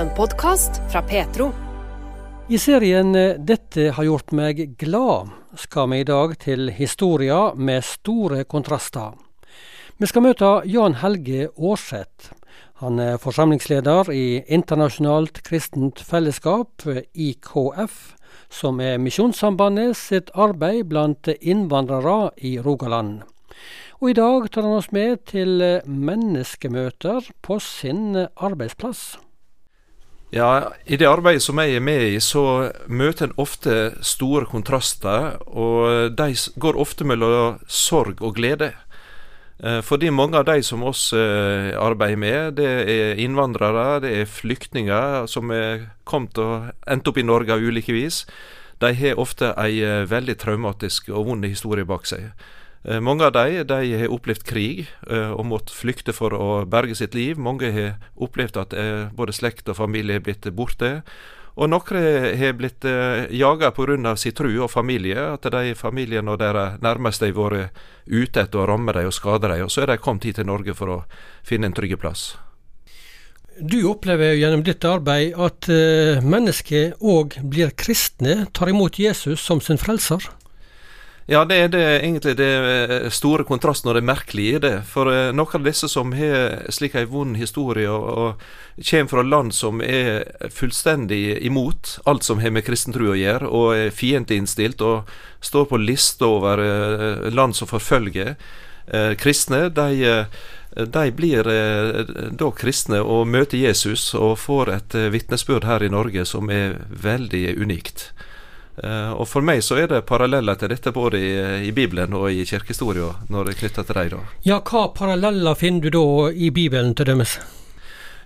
en podkast fra Petro. I serien eh, 'Dette har gjort meg glad' skal vi i dag til historia med store kontraster. Vi skal møte Jan Helge Aarseth. Han er forsamlingsleder i Internasjonalt kristent fellesskap, IKF, som er Misjonssambandet sitt arbeid blant innvandrere i Rogaland. Og i dag tar han oss med til menneskemøter på sin arbeidsplass. Ja, I det arbeidet som jeg er med i, så møter en ofte store kontraster. Og de går ofte mellom sorg og glede. Eh, fordi mange av de som oss eh, arbeider med, det er innvandrere, det er flyktninger som er kommet og endt opp i Norge av ulike vis. De har ofte ei eh, veldig traumatisk og vond historie bak seg. Mange av de, de har opplevd krig og måttet flykte for å berge sitt liv. Mange har opplevd at både slekt og familie er blitt borte. Og noen har blitt eh, jaga pga. sin tru og familie. At de familiene og deres nærmeste har vært ute etter å ramme dem og skade dem. Og så er de kommet hit til Norge for å finne en trygg plass. Du opplever gjennom ditt arbeid at mennesker òg blir kristne, tar imot Jesus som sin frelser? Ja, det er det, egentlig det eh, store kontrasten og det merkelige i det. For eh, noen av disse som har slik ei vond historie og, og kommer fra land som er fullstendig imot alt som har med kristen tro å gjøre, og er fiendtlig og står på liste over eh, land som forfølger kristne, de de blir da kristne og møter Jesus og får et vitnesbyrd her i Norge som er veldig unikt. Uh, og For meg så er det paralleller til dette både i, i Bibelen og i kirkehistoria når det er knytta til dem. Ja, hva paralleller finner du da i Bibelen til dømes?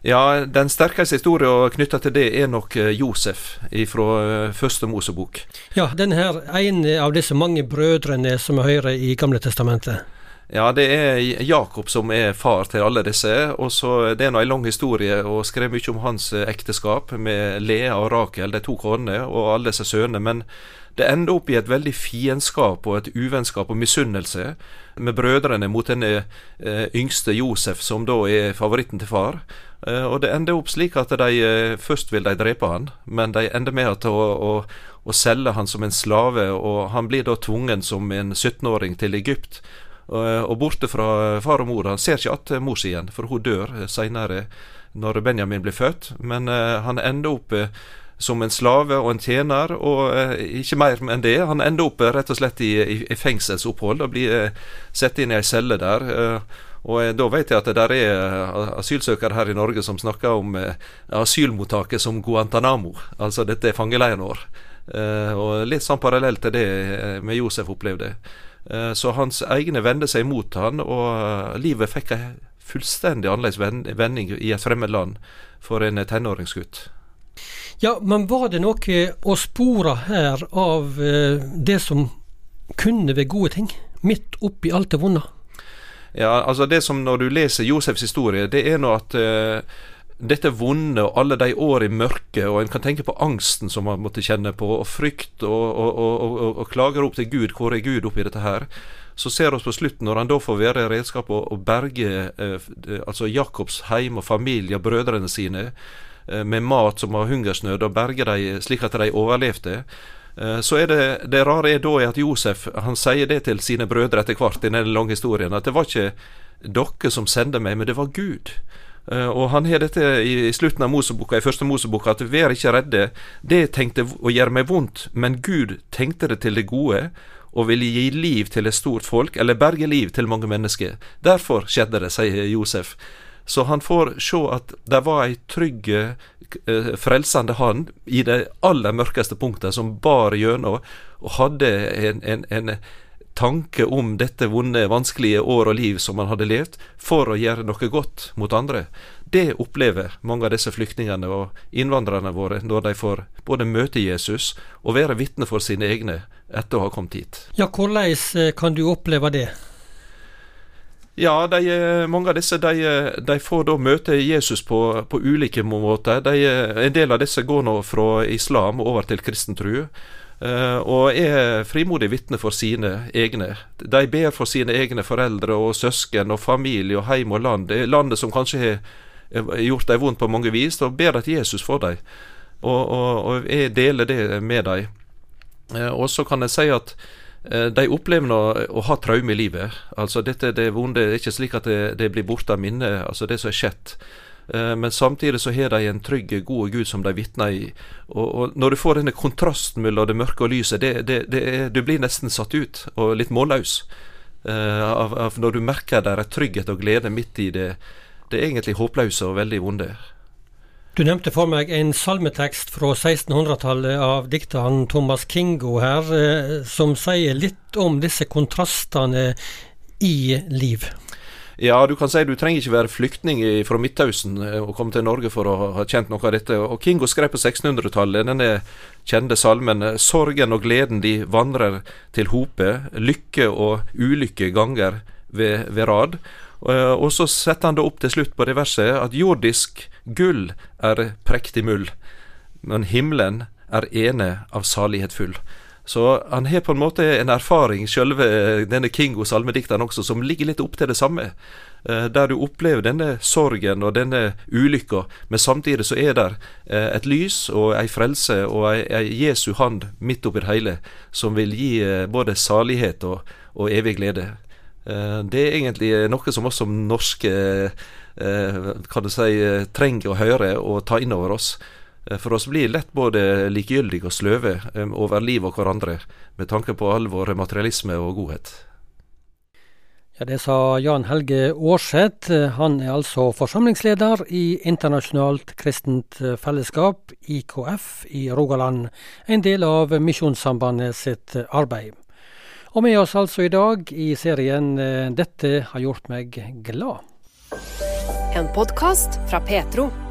Ja, Den sterkeste historien knytta til det er nok eh, Josef fra eh, første Mosebok. Ja, den her ene av disse mange brødrene som vi hører i Gamle testamentet. Ja, det er Jakob som er far til alle disse. og så Det er en lang historie og skrev mye om hans eh, ekteskap med Lea og Rakel, de to konene, og alle disse sønnene. Men det ender opp i et veldig fiendskap og et uvennskap og misunnelse med brødrene mot denne eh, yngste Josef, som da er favoritten til far. Eh, og det ender opp slik at de først vil de drepe han, men de ender med å, å, å selge han som en slave, og han blir da tvungen som en 17-åring til Egypt og borte fra far og mor. Han ser ikke att mor si igjen, for hun dør seinere når Benjamin blir født. Men han ender opp som en slave og en tjener, og ikke mer enn det. Han ender opp rett og slett i, i fengselsopphold og blir satt inn i ei celle der. Og Da vet jeg at det der er asylsøkere her i Norge som snakker om asylmottaket som Guantánamo, altså dette er fangeleiren vår. og Litt sånn parallell til det med Josef opplevde. Eh, så hans egne vendte seg mot han, og eh, livet fikk en fullstendig annerledes vending i et fremmed land for en tenåringsgutt. Ja, men var det noe å spore her av eh, det som kunne være gode ting, midt oppi alt det vonde? Ja, altså det som når du leser Josefs historie, det er nå at dette vonde og alle de år i mørket, og en kan tenke på angsten som man måtte kjenne på, og frykt, og, og, og, og klager opp til Gud. Hvor er Gud oppi dette her? Så ser vi på slutten, når han da får være redskap og, og berge eh, altså Jakobs heim og familie og brødrene sine eh, med mat som har hungersnød, og berge dem slik at de overlevde. Eh, så er det, det rare er da at Josef han sier det til sine brødre etter hvert i den lange historien, at det var ikke dere som sendte meg, men det var Gud. Uh, og han har dette i, slutten av Moseboka, i første Moseboka, at vær ikke redde, det tenkte å gjøre meg vondt, men Gud tenkte det til det gode, og ville gi liv til et stort folk, eller berge liv til mange mennesker. Derfor skjedde det, sier Josef. Så han får se at det var ei trygg, uh, frelsende hand i de aller mørkeste punktene, som bar gjennom, og hadde en, en, en tanke om dette vonde, vanskelige år og liv som man hadde levd, for å gjøre noe godt mot andre. Det opplever mange av disse flyktningene og innvandrerne våre når de får både møte Jesus og være vitne for sine egne etter å ha kommet hit. Ja, Hvordan eh, kan du oppleve det? Ja, de, eh, mange av disse de, eh, de, får da møte Jesus på, på ulike måter. De, en del av disse går nå fra islam over til kristen tro. Uh, og er frimodig vitne for sine egne. De ber for sine egne foreldre og søsken og familie og heim og land. Det er landet som kanskje har gjort dem vondt på mange vis, og ber at Jesus for dem. Og, og, og jeg deler det med dem. Og så kan jeg si at de opplever å, å ha traume i livet. Altså dette det vonde det er ikke slik at det, det blir borte av minnet, altså det som er skjedd. Men samtidig så har de en trygg, god Gud som de vitner i. Og, og, Når du får denne kontrasten mellom det mørke og lyset, det, det, det, du blir nesten satt ut og litt målløs. Uh, av, av, når du merker der er trygghet og glede midt i det, det er egentlig håpløse og veldig vonde. Du nevnte for meg en salmetekst fra 1600-tallet av dikteren Thomas Kingo her, eh, som sier litt om disse kontrastene i liv. Ja, du kan si du trenger ikke være flyktning fra Midtøsten eh, og komme til Norge for å ha kjent noe av dette. Og Kingo skrev på 1600-tallet denne kjente salmen 'Sorgen og gleden de vandrer til hope, lykke og ulykke ganger ved, ved rad'. Eh, og så setter han det opp til slutt på det verset at jordisk gull er prektig mull, men himmelen er ene av salighet full. Så han har på en måte en erfaring, sjølve denne Kingo salmedikteren også, som ligger litt opp til det samme. Eh, der du opplever denne sorgen og denne ulykka, men samtidig så er der eh, et lys og ei frelse og ei, ei Jesu hand midt oppi det hele, som vil gi både salighet og, og evig glede. Eh, det er egentlig noe som oss som norske eh, kan du si, trenger å høre og ta inn over oss. Eh, for oss blir lett både likegyldige og sløve over livet og hverandre, med tanke på all vår materialisme og godhet. Ja, Det sa Jan Helge Aarseth. Han er altså forsamlingsleder i Internasjonalt kristent fellesskap, IKF, i Rogaland, en del av Misjonssambandet sitt arbeid. Og med oss altså i dag i serien eh, 'Dette har gjort meg glad'. En podkast fra Petro.